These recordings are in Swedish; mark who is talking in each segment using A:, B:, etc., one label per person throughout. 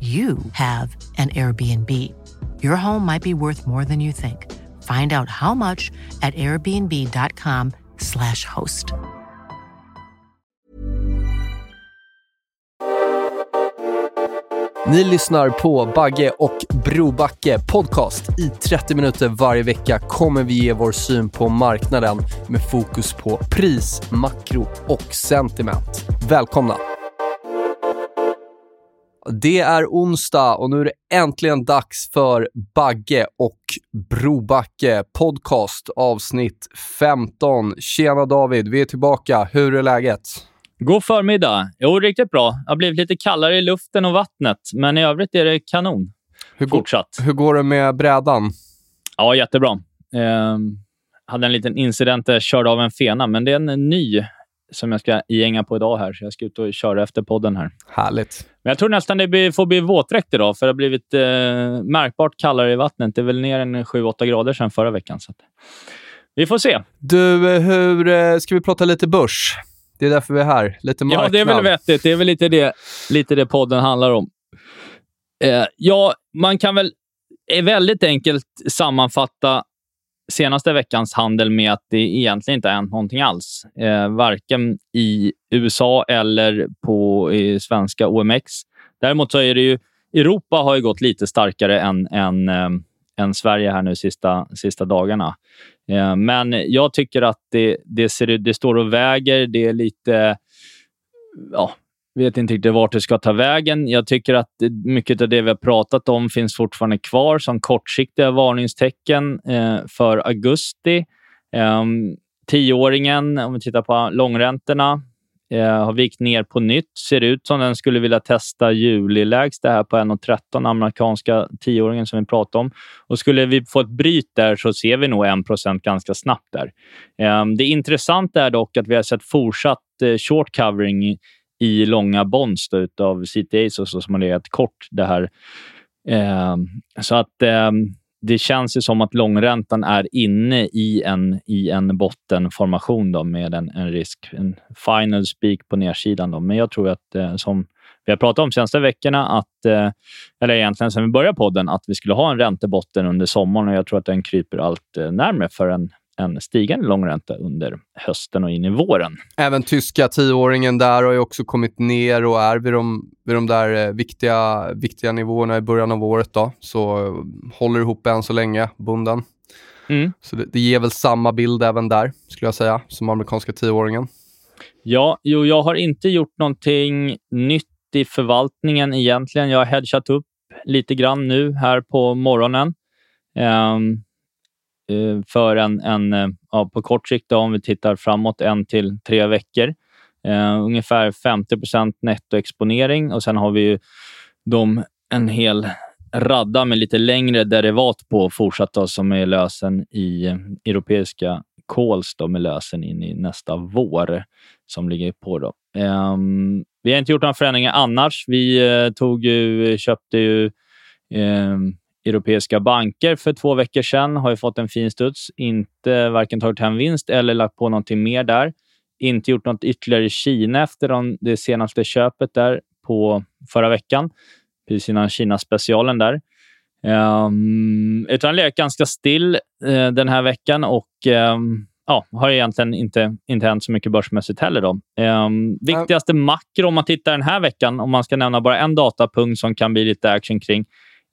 A: you have an Airbnb. Your home might be worth more than you think. Find out how much at airbnb.com/slash host.
B: Ni lyssnar på Bagge och Brobacke podcast. I 30 minuter varje vecka kommer vi ge vår syn på marknaden med fokus på pris, makro och sentiment. Välkomna! Det är onsdag och nu är det äntligen dags för Bagge och Brobacke podcast avsnitt 15. Tjena David, vi är tillbaka. Hur är läget?
C: God förmiddag. Jo, riktigt bra. Det har blivit lite kallare i luften och vattnet, men i övrigt är det kanon.
B: Hur, går-
C: Fortsatt.
B: hur går det med brädan?
C: Ja, jättebra. Ehm, hade en liten incident där jag körde av en fena, men det är en ny som jag ska gänga på idag här, så jag ska ut och köra efter podden här.
B: Härligt.
C: Men jag tror nästan det blir, får bli våtdräkt idag, för det har blivit eh, märkbart kallare i vattnet. Det är väl ner en 7-8 grader sedan förra veckan. Så vi får se.
B: Du, eh, hur eh, ska vi prata lite börs? Det är därför vi är här. Lite marknad.
C: Ja, det är väl vettigt. Det är väl lite det, lite det podden handlar om. Eh, ja, man kan väl eh, väldigt enkelt sammanfatta senaste veckans handel med att det egentligen inte har hänt någonting alls. Eh, varken i USA eller på i svenska OMX. Däremot så är det ju Europa har ju gått lite starkare än, än, eh, än Sverige här nu sista, sista dagarna. Eh, men jag tycker att det, det, ser, det står och väger. Det är lite... Ja, vet inte riktigt vart det ska ta vägen. Jag tycker att mycket av det vi har pratat om finns fortfarande kvar som kortsiktiga varningstecken eh, för augusti. Eh, Tioåringen, om vi tittar på långräntorna, eh, har vikt ner på nytt. Ser ut som den skulle vilja testa julilägsta här på 1,13, amerikanska tioåringen som vi pratade om. Och skulle vi få ett bryt där så ser vi nog 1% ganska snabbt där. Eh, Det intressanta är dock att vi har sett fortsatt eh, short covering i- långa bonds då, utav CTAs och så som har legat kort det här. Eh, Så att eh, det känns ju som att långräntan är inne i en, i en bottenformation då, med en, en risk, en final speak på nedsidan. Då. Men jag tror att, eh, som vi har pratat om de senaste veckorna, att, eh, eller egentligen sen vi började podden, att vi skulle ha en räntebotten under sommaren och jag tror att den kryper allt eh, närmare för en, en stigande långränta under hösten och in i våren.
B: Även tyska tioåringen där har ju också kommit ner och är vid de, vid de där eh, viktiga, viktiga nivåerna i början av året. Då. Så eh, håller ihop än så länge, bunden.
C: Mm.
B: Så det, det ger väl samma bild även där, skulle jag säga, som amerikanska tioåringen.
C: Ja, jo, jag har inte gjort någonting nytt i förvaltningen egentligen. Jag har hedgat upp lite grann nu här på morgonen. Eh, Eh, för en, en eh, ja, på kort sikt, då, om vi tittar framåt, en till tre veckor. Eh, ungefär 50% nettoexponering och sen har vi ju de, en hel radda med lite längre derivat på fortsatt då, som är lösen i eh, europeiska calls då, med lösen in i nästa vår som ligger på. Då. Eh, vi har inte gjort några förändringar annars. Vi eh, tog ju, köpte ju ehm, europeiska banker för två veckor sedan. Har ju fått en fin studs. Inte varken tagit hem vinst eller lagt på någonting mer där. Inte gjort något ytterligare i Kina efter de, det senaste köpet där på förra veckan. Precis innan Kina-specialen där. Um, utan legat ganska still uh, den här veckan och um, ja, har egentligen inte, inte hänt så mycket börsmässigt heller. Då. Um, viktigaste makro om man tittar den här veckan, om man ska nämna bara en datapunkt som kan bli lite action kring,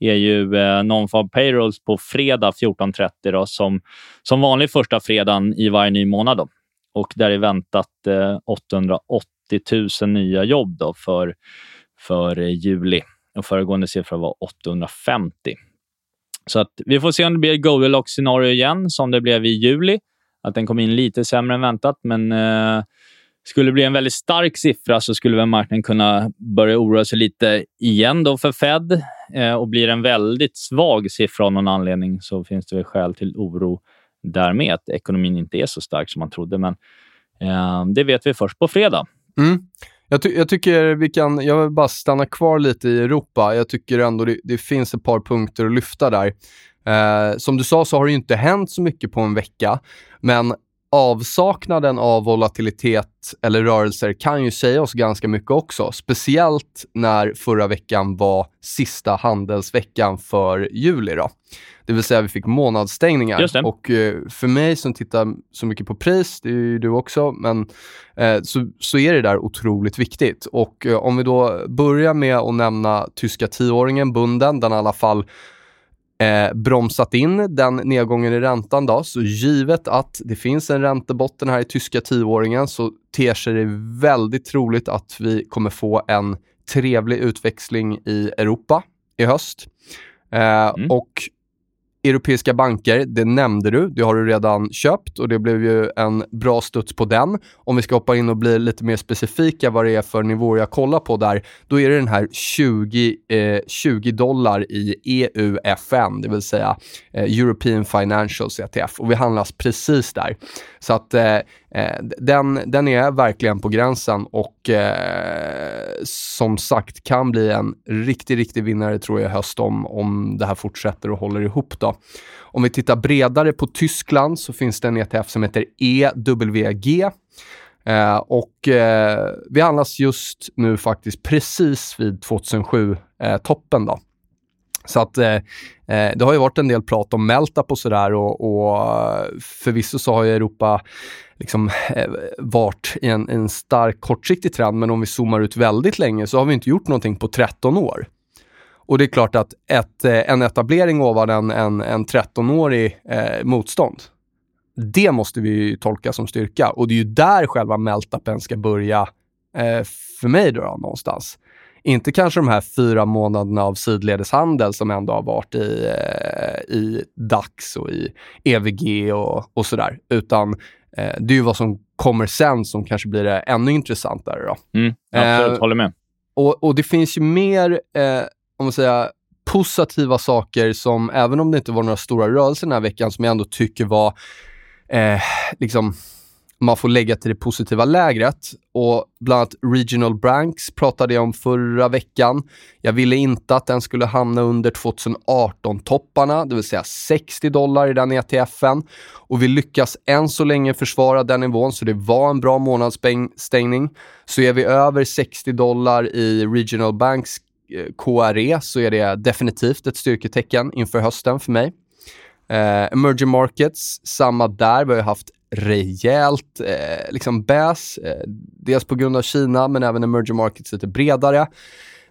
C: är ju eh, non-fab payrolls på fredag 14.30 då, som, som vanlig första fredagen i varje ny månad. Då. Och där är väntat eh, 880 000 nya jobb då för, för eh, juli. Och föregående siffra var 850. Så att vi får se om det blir ett Goldilocks-scenario igen, som det blev i juli. Att den kom in lite sämre än väntat, men eh, skulle det bli en väldigt stark siffra så skulle väl marknaden kunna börja oroa sig lite igen då för Fed. Eh, och blir det en väldigt svag siffra av någon anledning så finns det väl skäl till oro därmed att ekonomin inte är så stark som man trodde. Men eh, det vet vi först på fredag.
B: Mm. Jag, ty jag, tycker vi kan, jag vill bara stanna kvar lite i Europa. Jag tycker ändå det, det finns ett par punkter att lyfta där. Eh, som du sa så har det inte hänt så mycket på en vecka, men avsaknaden av volatilitet eller rörelser kan ju säga oss ganska mycket också. Speciellt när förra veckan var sista handelsveckan för juli. Då. Det vill säga vi fick månadsstängningar. Och eh, för mig som tittar så mycket på pris, det är ju du också, men eh, så, så är det där otroligt viktigt. Och eh, om vi då börjar med att nämna tyska tioåringen, bunden, den i alla fall eh, bromsat in den nedgången i räntan. Då. Så givet att det finns en räntebotten här i tyska tioåringen så ter sig det väldigt troligt att vi kommer få en trevlig utväxling i Europa i höst. Eh, mm. Och europeiska banker, det nämnde du, det har du redan köpt och det blev ju en bra studs på den. Om vi ska hoppa in och bli lite mer specifika vad det är för nivåer jag kollar på där, då är det den här 20, eh, 20 dollar i EUFN, det vill säga eh, European Financials ETF och vi handlas precis där. Så att eh, eh, Eh, den, den är verkligen på gränsen och eh, som sagt kan bli en riktig, riktig vinnare tror jag i höst om, om det här fortsätter och håller ihop. Då. Om vi tittar bredare på Tyskland så finns det en ETF som heter EWG. Eh, och eh, vi handlas just nu faktiskt precis vid 2007-toppen. Eh, så att eh, eh, det har ju varit en del prat om Meltap och sådär och, och förvisso så har ju Europa liksom eh, varit i en, en stark kortsiktig trend, men om vi zoomar ut väldigt länge så har vi inte gjort någonting på 13 år. Och det är klart att ett, eh, en etablering ovan en, en, en 13-årig eh, motstånd, det måste vi tolka som styrka. Och det är ju där själva meltapen ska börja eh, för mig då, då någonstans. Inte kanske de här fyra månaderna av sidledeshandel som ändå har varit i, eh, i DAX och i EVG och, och sådär, utan eh, det är ju vad som kommer sen som kanske blir det ännu intressantare. Då.
C: Mm, absolut, eh, håller med.
B: Och, och, det finns ju mer, eh, om man säger positiva saker som, även om det inte var några stora rörelser den här veckan, som jag ändå tycker var eh, liksom man får lägga till det positiva lägret. Och bland annat Regional Banks pratade jag om förra veckan. Jag ville inte att den skulle hamna under 2018-topparna, det vill säga 60 dollar i den ETFen. Och vi lyckas än så länge försvara den nivån, så det var en bra månadsstängning. Så är vi över 60 dollar i Regional Banks eh, KRE så är det definitivt ett styrketecken inför hösten för mig. Eh, emerging markets, samma där. Vi har haft rejält eh, liksom bäs. Eh, dels på grund av Kina, men även emerging markets lite bredare.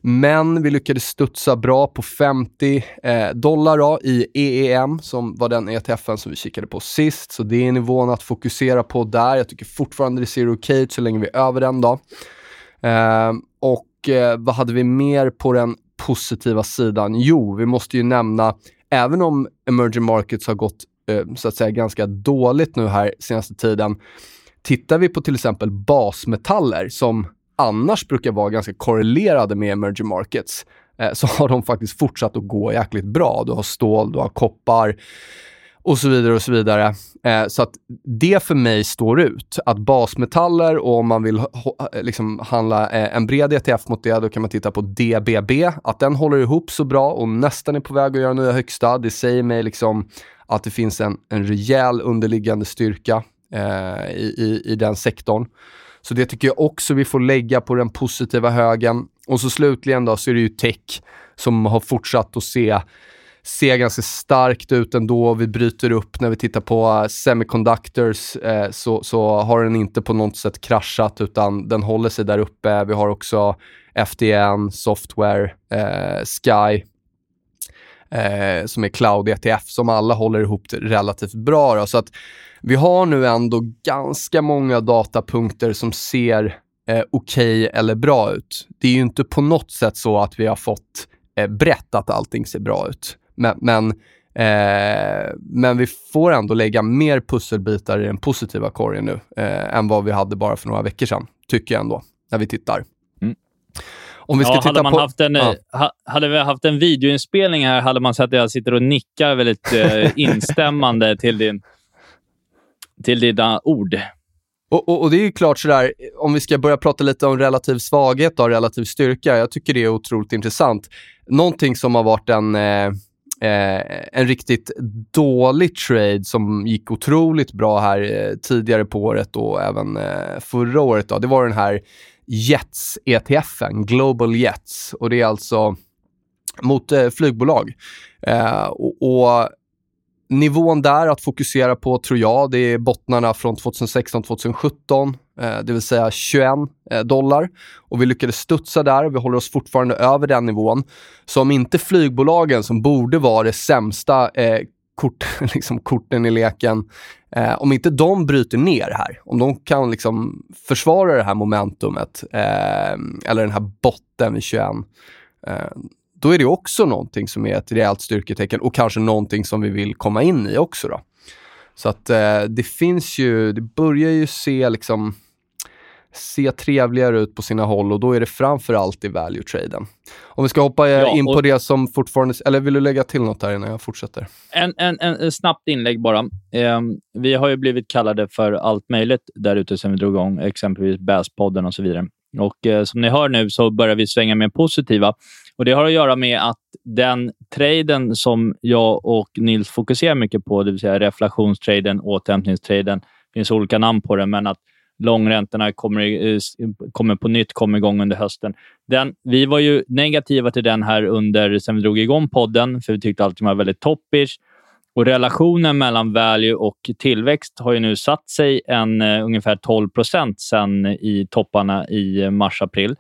B: Men vi lyckades studsa bra på 50 eh, dollar då, i EEM, som var den ETFen som vi kikade på sist. Så det är nivån att fokusera på där. Jag tycker fortfarande det ser okej ut så länge vi är över den. Då. Eh, och eh, vad hade vi mer på den positiva sidan? Jo, vi måste ju nämna, även om emerging markets har gått Eh, så att säga ganska dåligt nu här senaste tiden. Tittar vi på till exempel basmetaller som annars brukar vara ganska korrelerade med emerging markets, eh, så har de faktiskt fortsatt att gå jäkligt bra. Du har stål, du har koppar och så vidare och så vidare. Eh, så att det för mig står ut. Att basmetaller och om man vill liksom handla eh, en bred ETF mot det, då kan man titta på DBB. Att den håller ihop så bra och nästan är på väg att göra nya högsta. Det säger mig liksom att det finns en, en rejäl underliggande styrka eh, i, i, i den sektorn. Så det tycker jag också vi får lägga på den positiva högen. Och så slutligen då så är det ju tech som har fortsatt att se ser ganska starkt ut ändå. Vi bryter upp när vi tittar på eh, semiconductors eh, så, så har den inte på något sätt kraschat utan den håller sig där uppe. Vi har också FDN, Software, eh, Sky eh, som är Cloud ETF som alla håller ihop relativt bra. Då. Så att vi har nu ändå ganska många datapunkter som ser eh, okej okay eller bra ut. Det är ju inte på något sätt så att vi har fått eh, brett att allting ser bra ut. Men, men, eh, men vi får ändå lägga mer pusselbitar i den positiva korgen nu eh, än vad vi hade bara för några veckor sedan, tycker jag ändå, när vi tittar.
C: Mm. Om vi ska ja, titta hade, man på, haft en, ja. ha, hade vi haft en videoinspelning här hade man sett att jag sitter och nickar väldigt eh, instämmande till, din, till dina ord.
B: Och, och, och, det är ju klart sådär, om vi ska börja prata lite om relativ svaghet och relativ styrka. Jag tycker det är otroligt intressant. Någonting som har varit en, eh, eh, en riktigt dålig trade som gick otroligt bra här eh, tidigare på året och även eh, förra året. Då, det var den här Jets-ETFen, Global Jets. Och det är alltså mot eh, flygbolag. Eh, och, och nivån där att fokusera på tror jag, det är bottnarna från 2016-2017, eh, det vill säga 21 eh, dollar. Och vi lyckades studsa där, vi håller oss fortfarande över den nivån. Så om inte flygbolagen, som borde vara det sämsta eh, kort, liksom, korten i leken, eh, om inte de bryter ner här, om de kan liksom försvara det här momentumet, eh, eller den här botten vid 21, eh, då är det också någonting som är ett rejält styrketecken och kanske någonting som vi vill komma in i också. Då. Så att eh, det finns ju, det börjar ju se liksom se trevligare ut på sina håll och då är det framför allt i value-traden. Om vi ska hoppa eh, ja, in på det som fortfarande... Eller vill du lägga till något här innan jag fortsätter?
C: En, en, en, snabbt inlägg bara. Eh, vi har ju blivit kallade för allt möjligt där ute sen vi drog igång, exempelvis Bass-podden och så vidare. Och eh, som ni hör nu så börjar vi svänga mer positiva. Och Det har att göra med att den traden som jag och Nils fokuserar mycket på, det vill säga reflationstraden, återhämtningstraden, det finns olika namn på den, men att långräntorna kommer, kommer på nytt kommer igång under hösten. Den, vi var ju negativa till den här under sen vi drog igång podden, för vi tyckte allting var väldigt toppish. Och relationen mellan value och tillväxt har ju nu satt sig en uh, ungefär 12 procent sen i topparna i mars-april.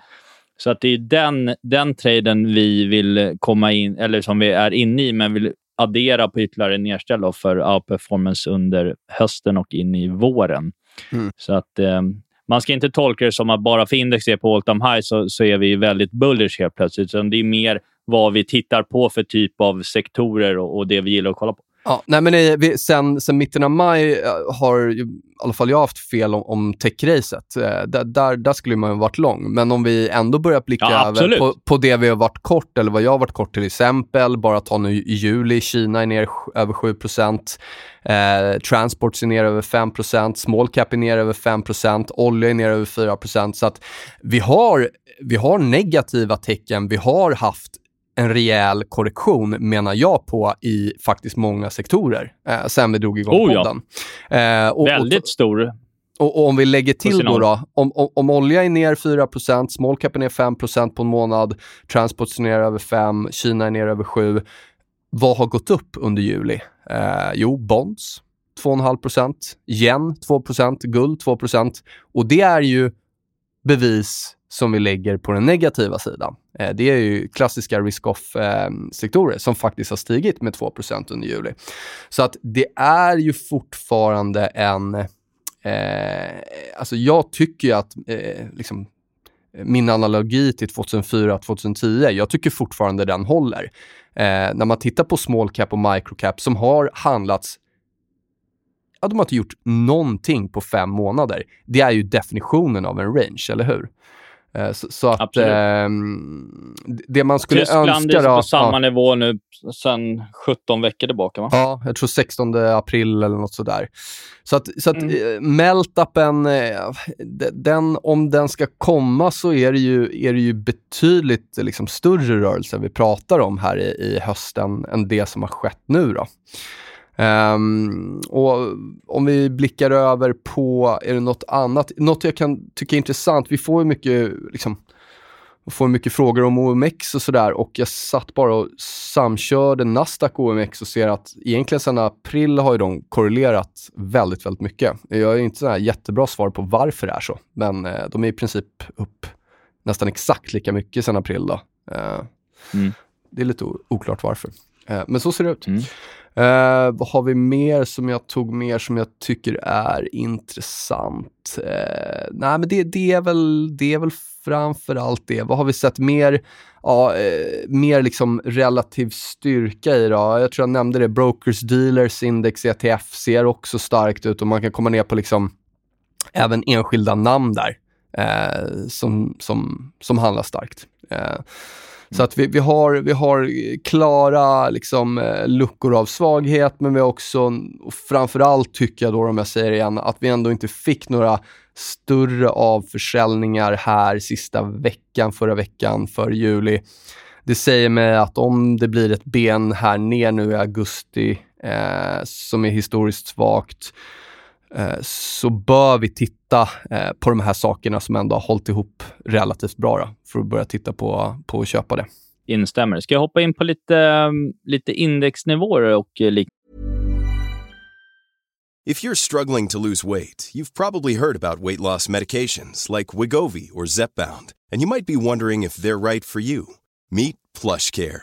C: Så att det är den, den traden vi vill komma in, eller som vi är inne i, men vill addera på ytterligare nedställ för outperformance under hösten och in i våren. Mm. Så att eh, man ska inte tolka det som att bara för index är på all time high så, så är vi väldigt bullish helt plötsligt. Utan det är mer vad vi tittar på för typ av sektorer och, och det vi gillar att kolla på.
B: Ja, nej men vi, sen, sen mitten av maj eh, har i alla fall jag haft fel om, om tech-racet. Eh, där, där, där, skulle man ha varit lång. Men om vi ändå börjar blicka ja, på, på det vi har varit kort, eller vad jag har varit kort till exempel, bara ta nu i juli, Kina är ner över 7 eh, Transports är ner över 5 small cap är ner över 5% olja är ner över 4% Så att vi har, vi har negativa tecken, vi har haft en rejäl korrektion, menar jag på, i faktiskt många sektorer eh, sen vi drog igång oh, podden.
C: Ja. Eh, och, Väldigt stor.
B: Och, och, om vi lägger till då, då om, om, om, olja är ner 4 small cap är ner 5 på en månad, transport är ner över 5, Kina är ner över 7. Vad har gått upp under juli? Eh, jo, bonds 2,5% yen 2% guld 2% och det är ju bevis som vi lägger på den negativa sidan. Eh, det är ju klassiska risk-off-sektorer som faktiskt har stigit med 2 under juli. Så att det är ju fortfarande en... Eh, alltså jag tycker ju att eh, liksom, min analogi till 2004-2010, jag tycker fortfarande den håller. Eh, när man tittar på small cap och micro cap som har handlats ja, de har inte gjort någonting på fem månader. Det är ju definitionen av en range, eller hur? Eh, så, så, att eh, det man skulle
C: Tyskland
B: önska... Tyskland
C: är på samma ja. nivå nu sedan 17 veckor tillbaka, va?
B: Ja, jag tror 16 april eller något sådär. Så att, så att mm. Eh, Meltupen, eh, den, om den ska komma så är det ju, är det ju betydligt liksom, större rörelser vi pratar om här i, i hösten än det som har skett nu. Då. Um, och om vi blickar över på, är det något annat? Något jag kan tycka är intressant, vi får ju mycket liksom, får mycket frågor om OMX och sådär och jag satt bara och samkörde Nasdaq och OMX och ser att egentligen sedan april har ju de korrelerat väldigt, väldigt mycket. Jag har inte sådär jättebra svar på varför det är så, men eh, de är i princip upp nästan exakt lika mycket sedan april. Då. Eh, mm. Det är lite oklart varför. Eh, men så ser det ut. Mm. Uh, vad har vi mer som jag tog mer som jag tycker är intressant? Uh, nej, men det, det, är väl, det är väl framför allt det. Vad har vi sett mer? Ja, uh, mer liksom relativ styrka i då. Jag tror jag nämnde det. Brokers Dealers Index ETF ser också starkt ut och man kan komma ner på liksom även enskilda namn där som, som, som handlar starkt. Så att vi, vi, har, vi har klara liksom, eh, luckor av svaghet, men vi har också, framförallt tycker jag då, om jag säger det igen, att vi ändå inte fick några större avförsäljningar här sista veckan, förra veckan, för juli. Det säger mig att om det blir ett ben här ner nu i augusti eh, som är historiskt svagt, Eh, så bör vi titta eh, på de här sakerna som ändå har hållit ihop relativt bra då, för att börja titta på, på att köpa det.
C: Instämmer. Ska jag hoppa in på lite, mm, lite indexnivåer och eh, liknande?
D: If you're struggling to lose weight, you've probably heard about weight loss medications like Wigovi or Zepbound, and you might be wondering if they're right for you. Meet PlushCare,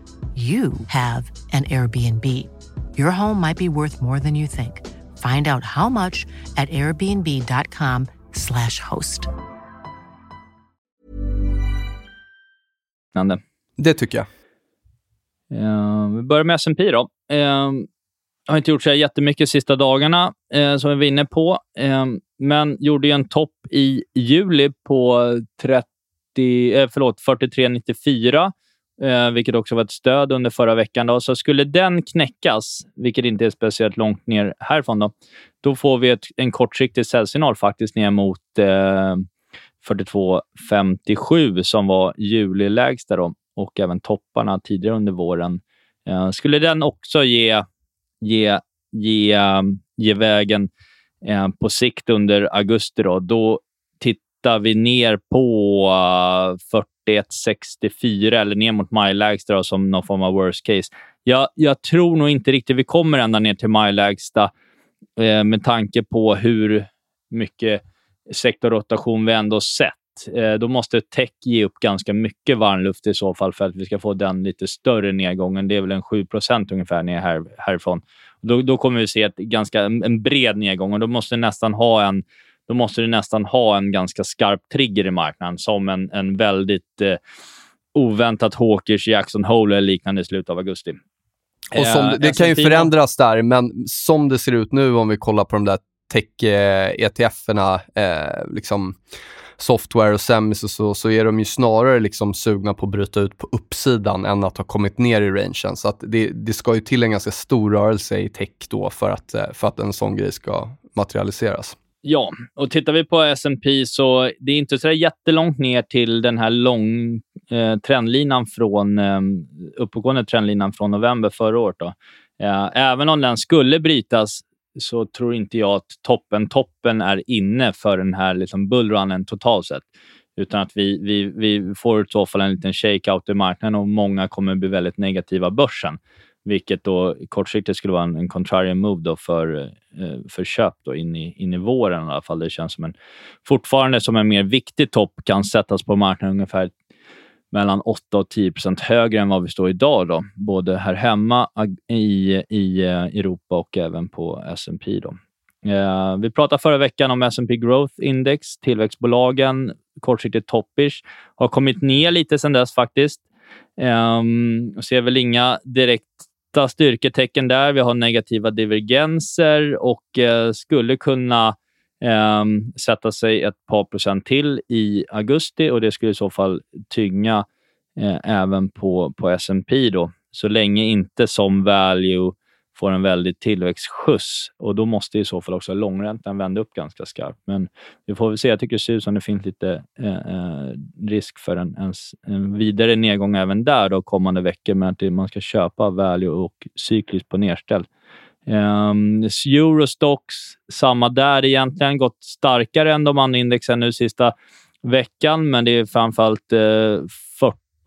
A: you have an Airbnb. Your home might be worth more than you think. Find out how much at airbnb.com slash host.
B: Det tycker jag.
C: Uh, vi börjar med S&P då. Uh, har inte gjort så jättemycket de sista dagarna, uh, som vi var inne på, uh, men gjorde en topp i juli på 30, uh, förlåt, 43,94 eh, vilket också var ett stöd under förra veckan. Då. Så skulle den knäckas, vilket inte är speciellt långt ner härifrån, då, då får vi ett, en kortsiktig säljsignal faktiskt ner mot eh, 42,57 som var julilägsta då, och även topparna tidigare under våren. Eh, skulle den också ge, ge, ge, eh, ge vägen eh, på sikt under augusti, då, då tittar vi ner på eh, uh, 41,64 eller ner mot majlägsta som någon form av worst case. Jag, jag tror nog inte riktigt vi kommer ända ner till majlägsta eh, med tanke på hur mycket sektorrotation vi ändå sett. Eh, då måste tech ge upp ganska mycket varmluft i så fall för att vi ska få den lite större nedgången. Det är väl en 7% ungefär ner här, härifrån. Då, då kommer vi se ett ganska, en bred nedgång och då måste nästan ha en då måste du nästan ha en ganska skarp trigger i marknaden som en, en väldigt eh, oväntat Hawkers Jackson Hole eller liknande i slutet av augusti.
B: Och som, eh, det kan ju förändras där, men som det ser ut nu om vi kollar på de där tech-ETFerna, eh, liksom software och semis och så, så är de ju snarare liksom sugna på att bryta ut på uppsidan än att ha kommit ner i rangen. Så det, det ska ju till en ganska stor rörelse i tech då för att, eh, för att en sån grej ska materialiseras.
C: Ja, och tittar vi på S&P så det är inte så jättelångt ner till den här lång eh, trendlinan från eh, uppåtgående trendlinan från november förra året. Då. Eh, även om den skulle brytas så tror inte jag att toppen, toppen är inne för den här liksom bullrunnen totalt sett. Utan att vi, vi, vi får i så fall en liten shakeout i marknaden och många kommer bli väldigt negativa börsen vilket då kortsiktigt skulle vara en, en contrarian move då för, eh, för köp då in, i, in i våren i alla fall. Det känns som en, fortfarande som en mer viktig topp kan sättas på marknaden ungefär mellan 8 och 10 procent högre än vad vi står idag. Då. Både här hemma i, i eh, Europa och även på S&P då. Eh, vi pratade förra veckan om S&P Growth Index. Tillväxtbolagen, kortsiktigt toppish, har kommit ner lite sedan dess faktiskt. Um, ser väl inga direkt direkta styrketecken där. Vi har negativa divergenser och eh, skulle kunna eh, sätta sig ett par procent till i augusti och det skulle i så fall tynga eh, även på, på S&P då. Så länge inte som value får en väldigt tillväxtskjuts och då måste i så fall också långräntan vända upp ganska skarpt. Men vi får väl se. Jag tycker det ser ut som det finns lite eh, eh risk för en, en, en, vidare nedgång även där då kommande veckor, men att man ska köpa value och cykliskt på nedställ. Um, ehm, Eurostox, samma där egentligen. Gått starkare än de andra indexen nu sista veckan, men det är framförallt eh,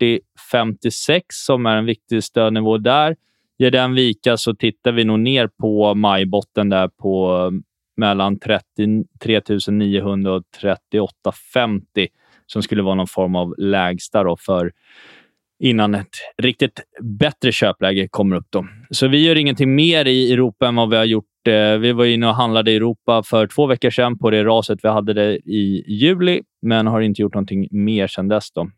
C: 40-56 som är en viktig stödnivå där. Ger den vika så tittar vi nog ner på majbotten där på mm, mellan 33 900 och 3850, som skulle vara någon form av lägsta då för innan ett riktigt bättre köpläge kommer upp. Då. Så vi gör ingenting mer i Europa än vad vi har gjort. Eh, vi var inne och handlade i Europa för två veckor sedan på det raset vi hade det i juli, men har inte gjort någonting mer sedan dess. Då.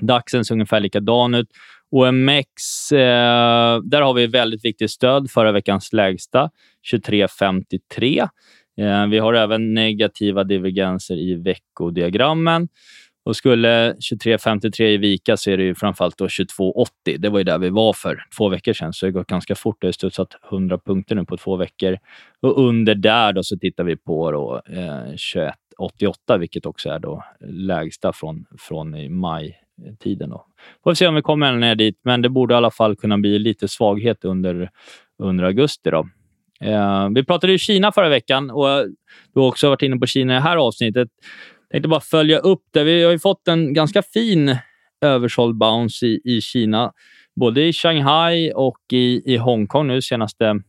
C: DAXen ser ungefär likadan ut. OMX, eh, där har vi väldigt viktigt stöd. Förra veckans lägsta, 23,53. Eh, vi har även negativa divergenser i veckodiagrammen. Och skulle 23,53 vika så är det ju framförallt 22,80. Det var ju där vi var för två veckor sedan, så det har gått ganska fort. Det har studsat 100 punkter nu på två veckor. Och under där då så tittar vi på då, eh, 21,88, vilket också är då lägsta från, från i maj Eh, tiden. Då. Får se om vi kommer ner dit, men det borde i alla fall kunna bli lite svaghet under, under augusti. Då. Eh, vi pratade ju Kina förra veckan och du har också varit inne på Kina i det här avsnittet. Jag tänkte bara följa upp det. Vi har ju fått en ganska fin översåld bounce i, i Kina, både i Shanghai och i, i Hongkong nu senaste,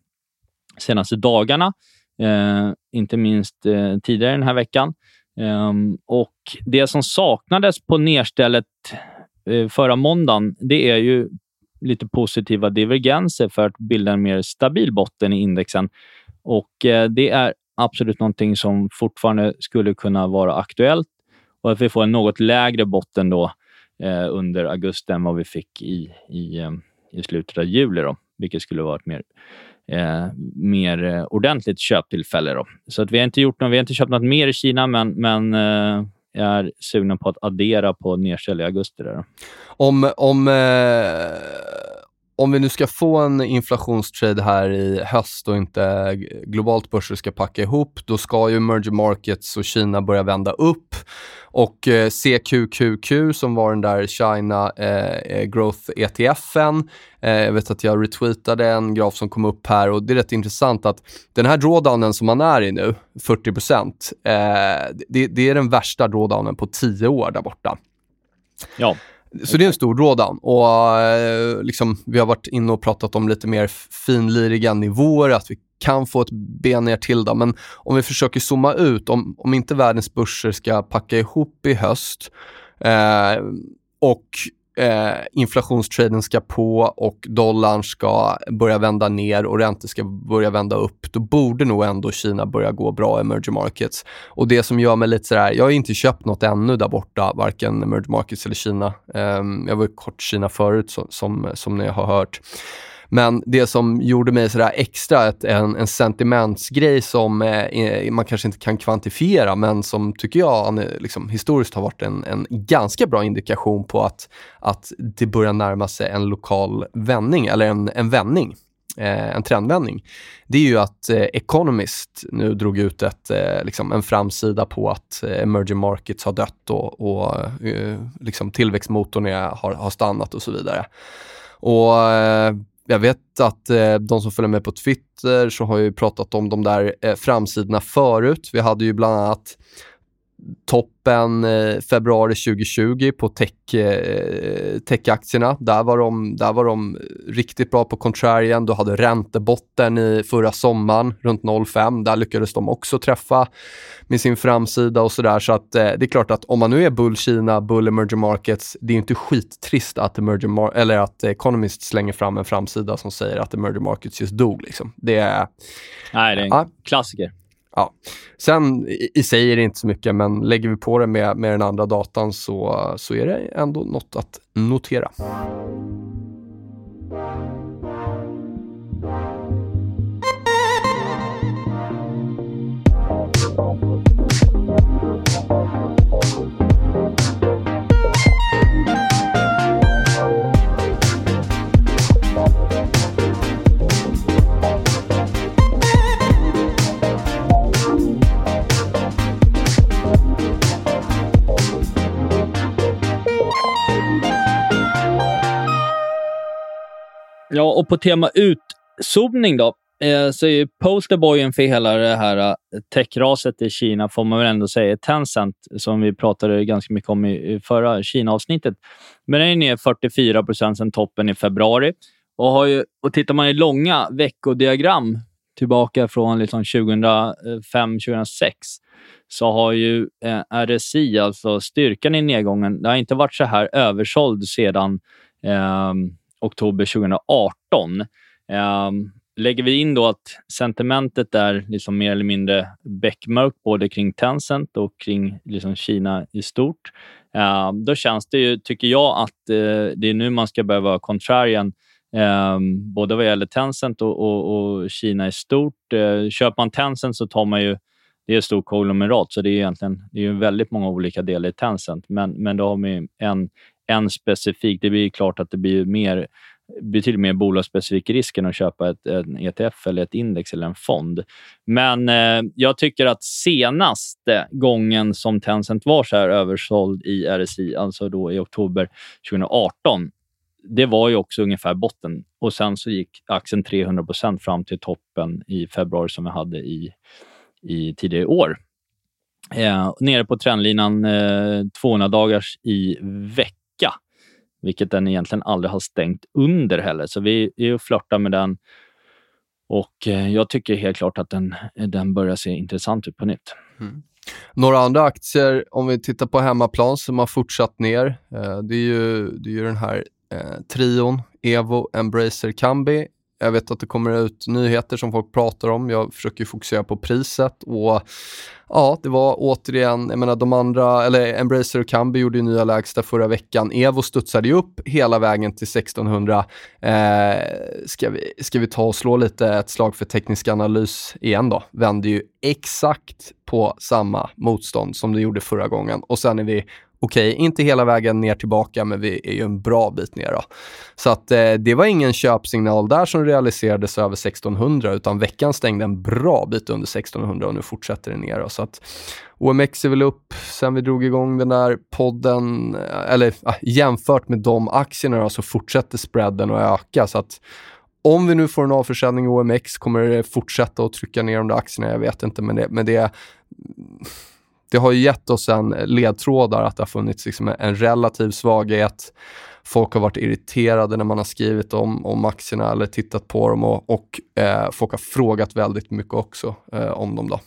C: senaste dagarna. Eh, inte minst eh, tidigare den här veckan. Um, och Det som saknades på nedstället uh, eh, förra måndagen, det är ju lite positiva divergenser för att bilda en mer stabil botten i indexen. Och uh, Det är absolut någonting som fortfarande skulle kunna vara aktuellt och att vi får en något lägre botten då uh, under augusti än vad vi fick i, i, ehm, i slutet av juli, då, vilket skulle vara ett mer eh, mer eh, ordentligt köptillfälle. Då. Så att vi har inte gjort något, vi har inte köpt något mer i Kina, men, men eh, jag är sugen på att addera på nedställ i augusti. Där.
B: Om, om, eh, om vi nu ska få en inflationstrade här i höst och inte globalt börser ska packa ihop, då ska ju emerging markets och Kina börja vända upp. Och eh, CQQQ som var den där China eh, eh Growth ETFen. Eh, jag vet att jag retweetade en graf som kom upp här och det är rätt intressant att den här drawdownen som man är i nu, 40 eh, det, det, är den värsta drawdownen på 10 år där borta.
C: Ja.
B: Så det är en stor drawdown och eh, liksom, vi har varit inne och pratat om lite mer finliriga nivåer, att vi kan få ett ben ner till det. Men om vi försöker zooma ut, om, om inte världens börser ska packa ihop i höst eh, och eh, inflationstraden ska på och dollarn ska börja vända ner och räntor ska börja vända upp, då borde nog ändå Kina börja gå bra i emerging markets. Och det som gör mig lite sådär, jag har inte köpt något ännu där borta, varken emerging markets eller Kina. Eh, jag var kort Kina förut, som, som, som ni har hört. Men det som gjorde mig sådär extra, ett, en, en sentimentsgrej som eh, man kanske inte kan kvantifiera, men som tycker jag liksom, historiskt har varit en, en ganska bra indikation på att, att det börjar närma sig en lokal vändning, eller en, en vändning. Eh, en trendvändning, det är ju att eh, Economist nu drog ut ett, eh, liksom en framsida på att emerging markets har dött och, och liksom tillväxtmotorn är, har, har stannat och så vidare. Och jag vet att eh, de som följer med på Twitter så har ju pratat om de där eh, framsidorna förut. Vi hade ju bland annat toppen eh, februari 2020 på tech, eh, techaktierna. Där var, de, där var de riktigt bra på contrarian. Du hade räntebotten i förra sommaren runt 0,5. Där lyckades de också träffa med sin framsida och sådär. Så att eh, det är klart att om man nu är bull Kina, bull emerging markets, det är inte skittrist att, emerging eller att Economist slänger fram en framsida som säger att emerging markets just dog. Liksom. Det är...
C: Nej, det är en ja. klassiker.
B: Ja. Sen i, i sig är det inte så mycket, men lägger vi på det med, med den andra datan så, så är det ändå något att notera.
C: Ja, och på tema utzoomning då, eh, så är posterboyen för hela det här eh, techraset i Kina, får man väl ändå säga, Tencent, som vi pratade ganska mycket om i, i förra Kina-avsnittet. Men den är ner 44 procent sedan toppen i februari. Och, har ju, och tittar man i långa veckodiagram tillbaka från liksom 2005-2006 så har ju eh, RSI, alltså styrkan i nedgången, det har inte varit så här översåld sedan eh, oktober 2018. Um, ehm, lägger vi in då att sentimentet är liksom mer eller mindre beckmörkt både kring Tencent och kring liksom Kina i stort, uh, då känns det ju, tycker jag, att uh, det är nu man ska börja vara contrarian um, både vad gäller Tencent och, och, och Kina i stort. Uh, köper man Tencent så tar man ju det är ett stort konglomerat, så det är egentligen det är väldigt många olika delar i Tencent. Men, men då har vi en, en specifik. Det blir klart att det blir mer betydligt mer bolagsspecifik risk än att köpa ett, en ETF, eller ett index eller en fond. Men eh, jag tycker att senaste gången som Tencent var så här översåld i RSI, alltså då i oktober 2018, det var ju också ungefär botten. Och Sen så gick aktien 300% fram till toppen i februari som vi hade i, i tidigare år. Eh, nere på trendlinan eh, 200 dagars i veckan vilket den egentligen aldrig har stängt under heller. Så vi är och flörtar med den och eh, jag tycker helt klart att den, den börjar se intressant ut på nytt. Mm.
B: Några andra aktier, om vi tittar på hemmaplan, som har fortsatt ner. Eh, det, är ju, det är ju den här eh, trion, Evo, Embracer, Kambi jag vet att det kommer ut nyheter som folk pratar om. Jag försöker fokusera på priset och ja, det var återigen, jag menar de andra, eller Embracer och Kambi gjorde ju nya lägsta förra veckan. Evo studsade ju upp hela vägen till 1600. Eh, ska, vi, ska vi ta och slå lite ett slag för teknisk analys igen då? Vände ju exakt på samma motstånd som det gjorde förra gången och sen är vi okej, okay, inte hela vägen ner tillbaka, men vi är ju en bra bit ner. Då. Så att eh, det var ingen köpsignal där som realiserades över 1600, utan veckan stängde en bra bit under 1600 och nu fortsätter det ner. Då. Så att OMX är väl upp sen vi drog igång den där podden, eh, eller äh, jämfört med de aktierna då, så fortsätter spreaden att öka. Så att om vi nu får en avförsäljning i OMX, kommer det fortsätta att trycka ner de där aktierna? Jag vet inte, men det, men det det har ju gett oss en ledtrådar att det har funnits liksom en relativ svaghet. Folk har varit irriterade när man har skrivit om, om aktierna eller tittat på dem och, och eh, folk har frågat väldigt mycket också eh, om dem. Då.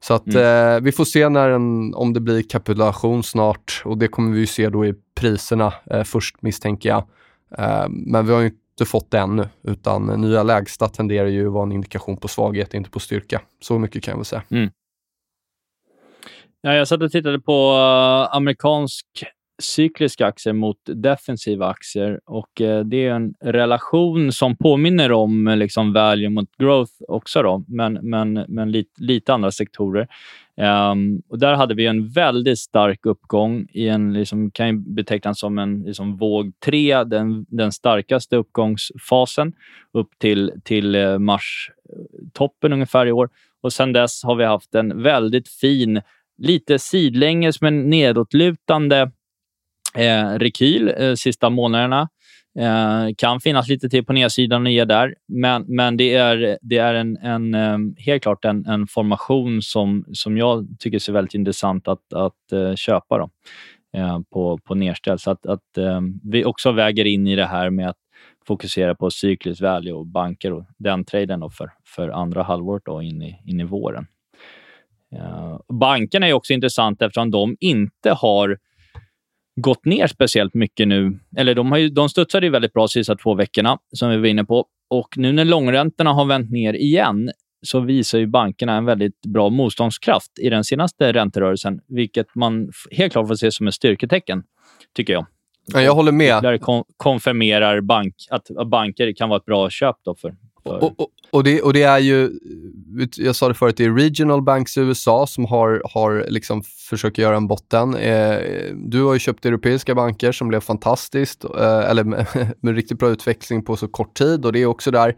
B: Så att mm. eh, vi får se när en, om det blir kapitulation snart och det kommer vi se då i priserna eh, först misstänker jag. Eh, men vi har ju inte fått det ännu, utan nya lägsta tenderar ju att vara en indikation på svaghet, inte på styrka. Så mycket kan jag väl säga.
C: Mm. Ja, jag satt och tittade på uh, amerikansk cykliska aktier mot defensiva aktier och eh, det är en relation som påminner om eh, liksom value mot growth också, då, men, men, men lite, lite andra sektorer. Um, och där hade vi en väldigt stark uppgång i en, liksom, kan betecknas som en liksom, våg 3, den, den starkaste uppgångsfasen upp till, till eh, mars-toppen ungefär i år. Och Sen dess har vi haft en väldigt fin lite sidlänges men nedåtlutande eh, rekyl eh, sista månaderna. Eh, kan finnas lite till på nedsidan och ge där, men, men det är, det är en, en, eh, helt klart en, en formation som, som jag tycker ser väldigt intressant att, att eh, köpa då, eh, på, på nedställ. Så att, att eh, vi också väger in i det här med att fokusera på cyklisk value och banker och den traden då för, för andra halvåret då in, i, in i våren. Uh, bankerna är också intressant eftersom de inte har gått ner speciellt mycket nu. Eller de, har ju, de studsade ju väldigt bra de sista två veckorna, som vi var inne på. Och nu när långräntorna har vänt ner igen så visar ju bankerna en väldigt bra motståndskraft i den senaste ränterörelsen, vilket man helt klart får se som ett styrketecken, tycker jag.
B: Ja, jag håller med.
C: Där kon konfirmerar bank, att banker kan vara ett bra köp då för...
B: Och, och, och, det, och det är ju, jag sa det förut, det är regional banks i USA som har, har liksom försökt göra en botten. Eh, du har ju köpt europeiska banker som blev fantastiskt, eh, eller med, med riktigt bra utveckling på så kort tid och det är också där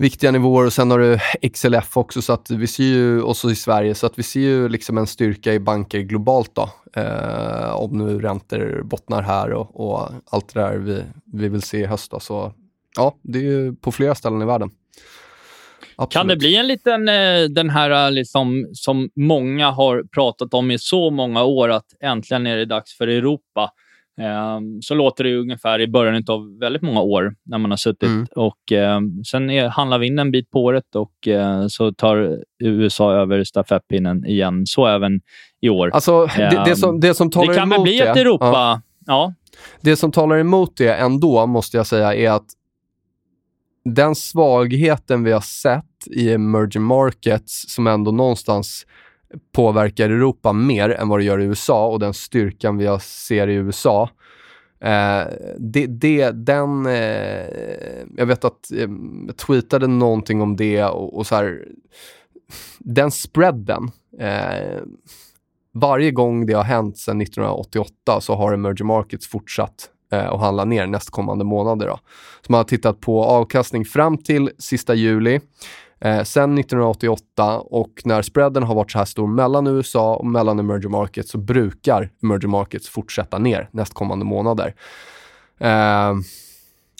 B: viktiga nivåer och sen har du XLF också så att vi ser ju, också i Sverige, så att vi ser ju liksom en styrka i banker globalt då. Eh, om nu räntor bottnar här och, och, allt det där vi, vi vill se i höst då. Så ja, det är på flera ställen i världen.
C: Absolut. Kan det bli en liten, eh, den här eh, liksom, som många har pratat om i så många år, att äntligen är det dags för Europa. Ehm, så låter det ungefär i början av väldigt många år när man har suttit. Mm. Och, ehm, sen är, handlar vi in en bit på året och eh, så tar USA över stafettpinnen igen. Så även i år.
B: Alltså, det, det, som, det som talar
C: det kan väl bli ett Europa... Ja. ja.
B: Det som talar emot det ändå, måste jag säga, är att den svagheten vi har sett i emerging markets som ändå någonstans påverkar Europa mer än vad det gör i USA och den styrkan vi ser i USA. Eh, det, det, den, eh, jag vet att eh, jag tweetade någonting om det och, och så här, den spreaden, eh, varje gång det har hänt sedan 1988 så har emerging markets fortsatt eh, handla ner nästkommande månader. Då. Så man har tittat på avkastning fram till sista juli Eh, sen 1988 och när spreaden har varit så här stor mellan USA och mellan emerging markets så brukar emerging markets fortsätta ner nästkommande månader. Eh,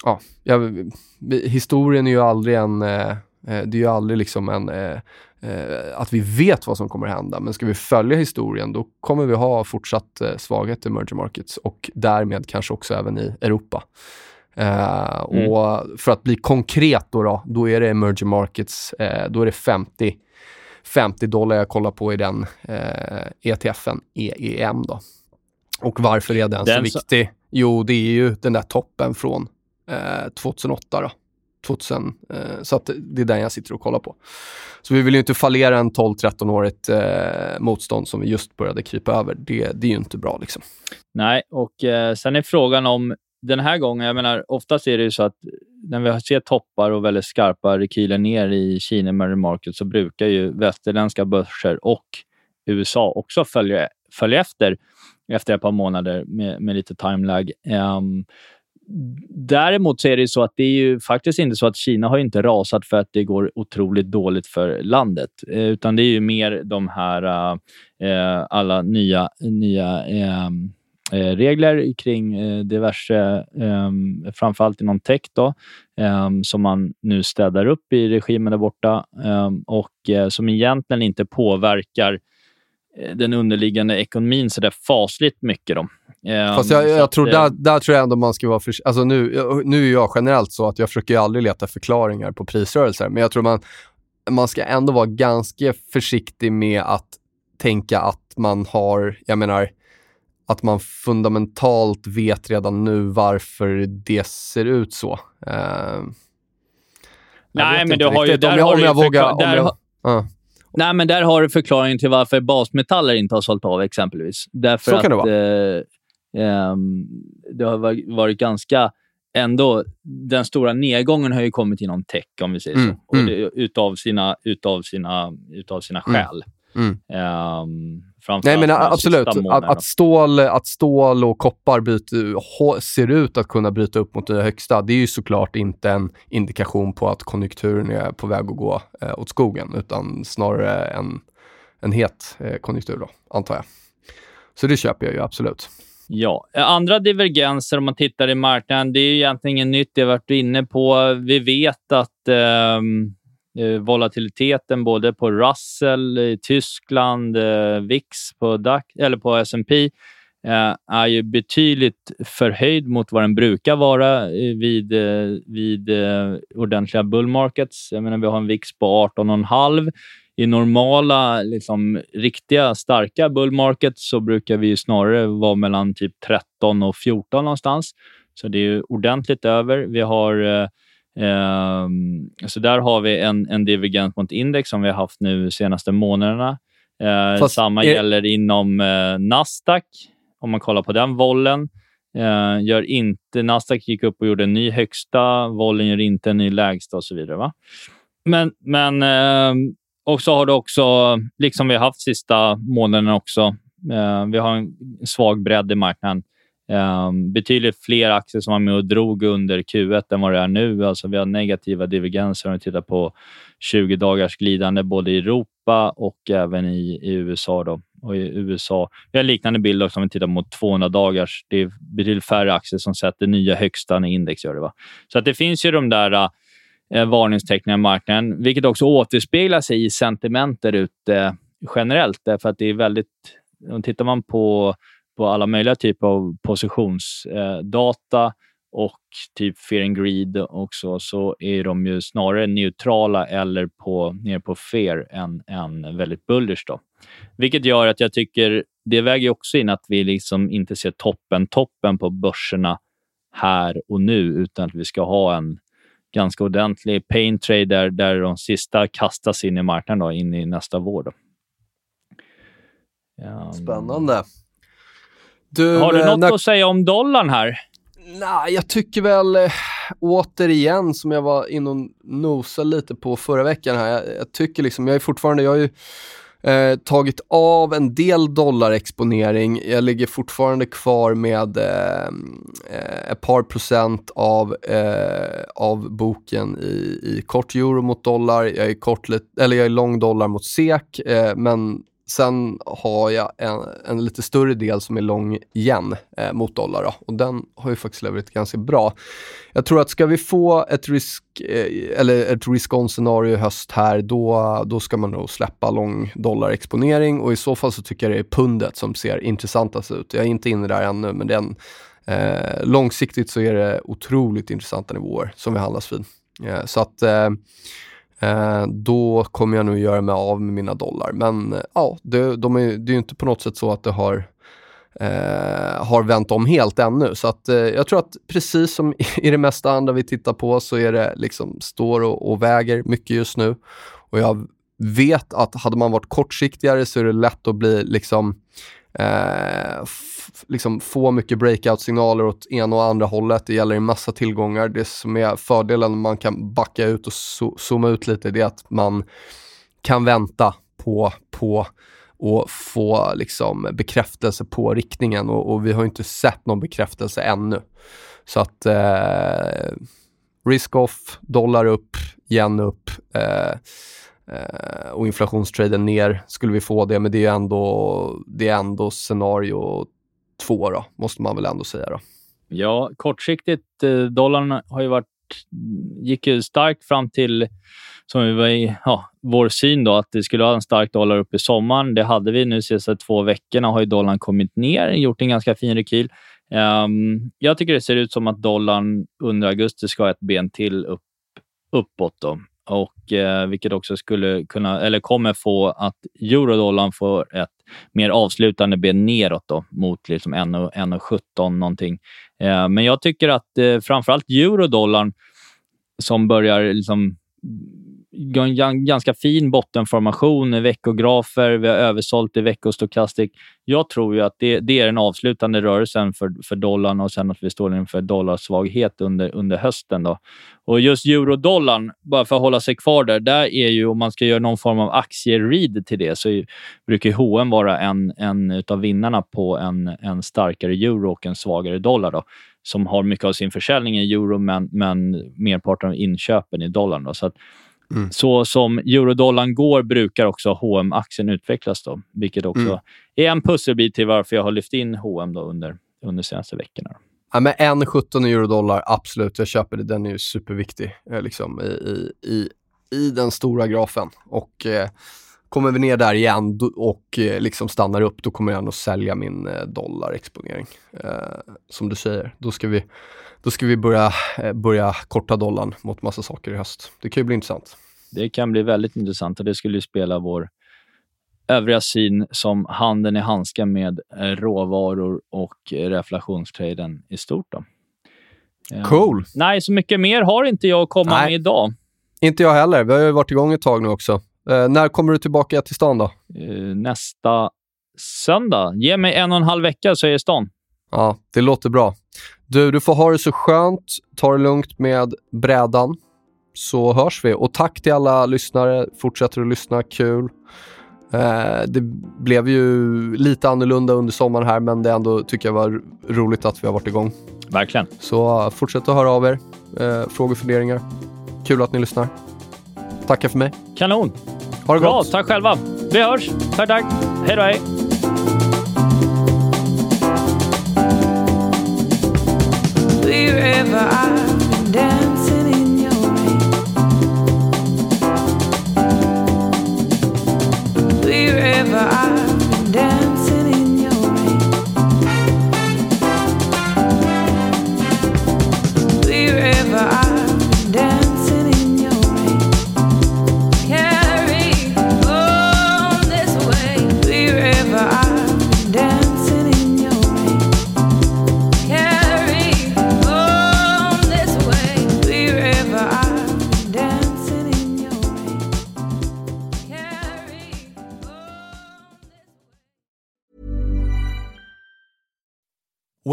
B: ja, jag, historien är ju aldrig en, eh, eh, det är ju aldrig liksom en, eh, eh, eh, att vi vet vad som kommer hända. Men ska vi följa historien då kommer vi ha fortsatt svaghet i emerging markets och därmed kanske också även i Europa. Uh, mm. Och för att bli konkret då, då, då är det emerging markets, uh, då är det 50, 50 dollar jag kollar på i den uh, eh, ETFen, EEM då. Och varför är den, den så viktig? Jo, det är ju den där toppen från 2008 då. 2000, eh, så att det är den jag sitter och kollar på. Så vi vill ju inte fallera en 12-13-årigt eh, motstånd som vi just började krypa över. Det, det är ju inte bra. liksom.
C: Nej, och eh, sen är frågan om den här gången, jag menar, oftast är det ju så att när vi ser toppar och väldigt skarpa rekyler ner i Kina med market så brukar ju västerländska börser och USA också följa, följa efter efter ett par månader med, med lite timelag. Um, däremot så är det så att det är ju faktiskt inte så att Kina har inte rasat för att det går otroligt dåligt för landet, eh, utan det är ju mer de här äh, alla nya, nya äh, regler kring diverse, ehm, framförallt inom tech, då, ehm, som man nu städar upp i regimen där borta ehm, och som egentligen inte påverkar den underliggande ekonomin så där fasligt mycket. Då.
B: Fast jag, jag tror, där, där tror jag ändå man ska vara för, alltså nu, nu är jag generellt så att jag försöker aldrig leta förklaringar på prisrörelser, men jag tror man, man ska ändå vara ganska försiktig med att tänka att man har, jag menar, att man fundamentalt vet redan nu varför det ser ut så. Uh,
C: Nej, men du har ju... Där om jag, har om jag vågar... Där, jag, uh. Nej, men där har du förklaringen till varför basmetaller inte har sålt av exempelvis. Därför
B: så kan
C: att,
B: det
C: vara. Eh, um, det har varit ganska... Ändå, den stora nedgången har ju kommit inom tech, om vi säger
B: mm,
C: så.
B: Mm.
C: Det, utav, sina, utav, sina, utav sina mm. skäl.
B: Mm.
C: Um,
B: Nej, men absolut. Att, att, stål, att stål och koppar byter, ser ut att kunna bryta upp mot det högsta, det är ju såklart inte en indikation på att konjunkturen är på väg att gå eh, åt skogen, utan snarare en, en het eh, konjunktur, då, antar jag. Så det köper jag ju absolut.
C: Ja, andra divergenser om man tittar i marknaden, det är egentligen inget nytt. Det har varit inne på. Vi vet att eh, Eh, Eh, volatiliteten både på Russell i Tyskland, eh, VIX på, DAC, eller på S&P eh, är ju betydligt förhöjd mot vad den brukar vara eh, vid, eh, vid ordentliga bull markets. Jag menar, vi har en VIX på 18,5. I normala, liksom, riktiga, starka bull markets så brukar vi snarare vara mellan typ 13 och 14 någonstans. Så det är ordentligt över. Vi har så där har vi en, en divergens mot index som vi har haft nu de senaste månaderna. Uh, samma är... gäller inom uh, Nasdaq, om man kollar på den vollen. Uh, gör inte, Nasdaq gick upp och gjorde en ny högsta, vollen gör inte en ny lägsta och så vidare. Va? Men, men ehm, och så har det också, liksom vi har haft sista månaden också, vi har en svag bredd i marknaden. Um, betydligt fler aktier som var med och drog under Q1 än vad det är nu. Alltså vi har negativa divergenser om vi tittar på 20 dagars glidande både i Europa och även i, i USA. Då. Och i USA. Vi har en liknande bild också om vi tittar mot 200 dagars. Det är betydligt färre aktier som sätter nya högsta när index gör det. Va? Så att det finns ju de där eh, varningstecknen i marknaden, vilket också återspeglar sig i sentiment ute eh, generellt. Därför att det är väldigt... Om tittar man på på alla möjliga typer av positionsdata och typ fear and greed också, så är de ju snarare neutrala eller på, ner på fear än, än väldigt bullish. Då. Vilket gör att jag tycker det väger också in att vi liksom inte ser toppen, toppen på börserna här och nu, utan att vi ska ha en ganska ordentlig pain trade där, där de sista kastas in i marknaden då, in i nästa vår. Då.
B: Spännande.
C: Du, Har du eh, något när... att säga om dollarn här?
B: Nej, jag tycker väl äh, återigen som jag var inne och nosade lite på förra veckan här. Jag, jag tycker liksom, jag är fortfarande, jag har ju eh, tagit av en del dollarexponering. Jag ligger fortfarande kvar med eh, eh ett par procent av, eh, av boken i, i kort euro mot dollar. Jag är, kort, eller jag är lång dollar mot SEK, eh, men Sen har jag en, en, lite större del som är lång yen eh, mot dollar då, och den har ju faktiskt levererat ganska bra. Jag tror att ska vi få ett risk eh, eller ett risk-on-scenario i höst här, då, då ska man nog släppa lång dollarexponering och i så fall så tycker jag det är pundet som ser intressantast ut. Jag är inte inne där ännu, men den, eh, långsiktigt så är det otroligt intressanta nivåer som vi handlas vid. Eh, så att eh, eh, då kommer jag nog göra mig av med mina dollar. Men eh, ja, det, de är, det är ju inte på något sätt så att det har, eh, har vänt om helt ännu. Så att, eh, jag tror att precis som i det mesta andra vi tittar på så är det liksom står och, och väger mycket just nu. Och jag vet att hade man varit kortsiktigare så är det lätt att bli liksom eh, liksom få mycket breakout-signaler åt ena och andra hållet. Det gäller en massa tillgångar. Det som är fördelen man kan backa ut och zo zooma ut lite, det är att man kan vänta på, på och få liksom bekräftelse på riktningen och, och vi har inte sett någon bekräftelse ännu. Så att eh, risk off, dollar upp, yen upp. Eh, eh, Eh, och inflationstraden ner skulle vi få det, men det är ändå, det är ändå scenario två då, måste man väl ändå säga. Då.
C: Ja, kortsiktigt, eh, dollarn har ju varit, gick ju starkt fram till, som vi var i, ja, vår syn då, att det skulle ha en stark dollar upp i sommaren. Det hade vi nu de senaste två veckorna har ju dollarn kommit ner, gjort en ganska fin rekyl. Um, jag tycker det ser ut som att dollarn under augusti ska ha ett ben till upp, uppåt. Då och eh, vilket också skulle kunna, eller kommer få att eurodollarn får ett mer avslutande ben neråt då, mot liksom 1,17 någonting. Eh, men jag tycker att eh, framförallt eurodollarn som börjar liksom ganska fin bottenformation veckografer. Vi har översålt i veckostokastik. Jag tror ju att det, det, är den avslutande rörelsen för, för dollarn och sen att vi står inför dollarsvaghet under, under hösten. Då. Och just eurodollarn, bara för att hålla sig kvar där, där är ju om man ska göra någon form av aktieread till det så brukar H&M vara en, en av vinnarna på en, en starkare euro och en svagare dollar. Då som har mycket av sin försäljning i euro, men, men merparten av inköpen i dollarn. Då. Så att, Mm. Så som eurodollarn går brukar också hm aktien utvecklas, då, vilket också mm. är en pusselbit till varför jag har lyft in H&M då under, under senaste veckorna.
B: Ja, men 1,17 eurodollar, absolut. Jag köper det. Den är ju superviktig eh, liksom, i, i, i, i den stora grafen. Och eh, Kommer vi ner där igen och eh, liksom stannar upp, då kommer jag nog sälja min eh, dollarexponering. Eh, som du säger, då ska vi, då ska vi börja, eh, börja korta dollarn mot massa saker i höst. Det kan ju bli intressant.
C: Det kan bli väldigt intressant och det skulle ju spela vår övriga syn som handeln i handskar med eh, råvaror och reflationstraden i stort. Då. Eh,
B: Cool.
C: Nej, så mycket mer har inte jag att komma
B: Nej.
C: med idag.
B: Inte jag heller. Vi har ju varit igång ett tag nu också. Eh, när kommer du tillbaka till stan då?
C: Eh, nästa söndag. Ge mig en och en halv vecka så är jag i stan.
B: Ja, det låter bra. Du, du får ha det så skönt. Ta det lugnt med brädan. Så hörs vi. Och tack till alla lyssnare. Fortsätter att lyssna. Kul. Eh, det blev ju lite annorlunda under sommaren här, men det ändå tycker jag var roligt att vi har varit igång.
C: Verkligen.
B: Så uh, fortsätt att höra av er. Uh, frågor, funderingar. Kul att ni lyssnar. Tackar för mig.
C: Kanon.
B: Ha det
C: Bra,
B: gott.
C: tack själva. Vi hörs. Tack, tack. Hej då, hej.
E: Wherever River. I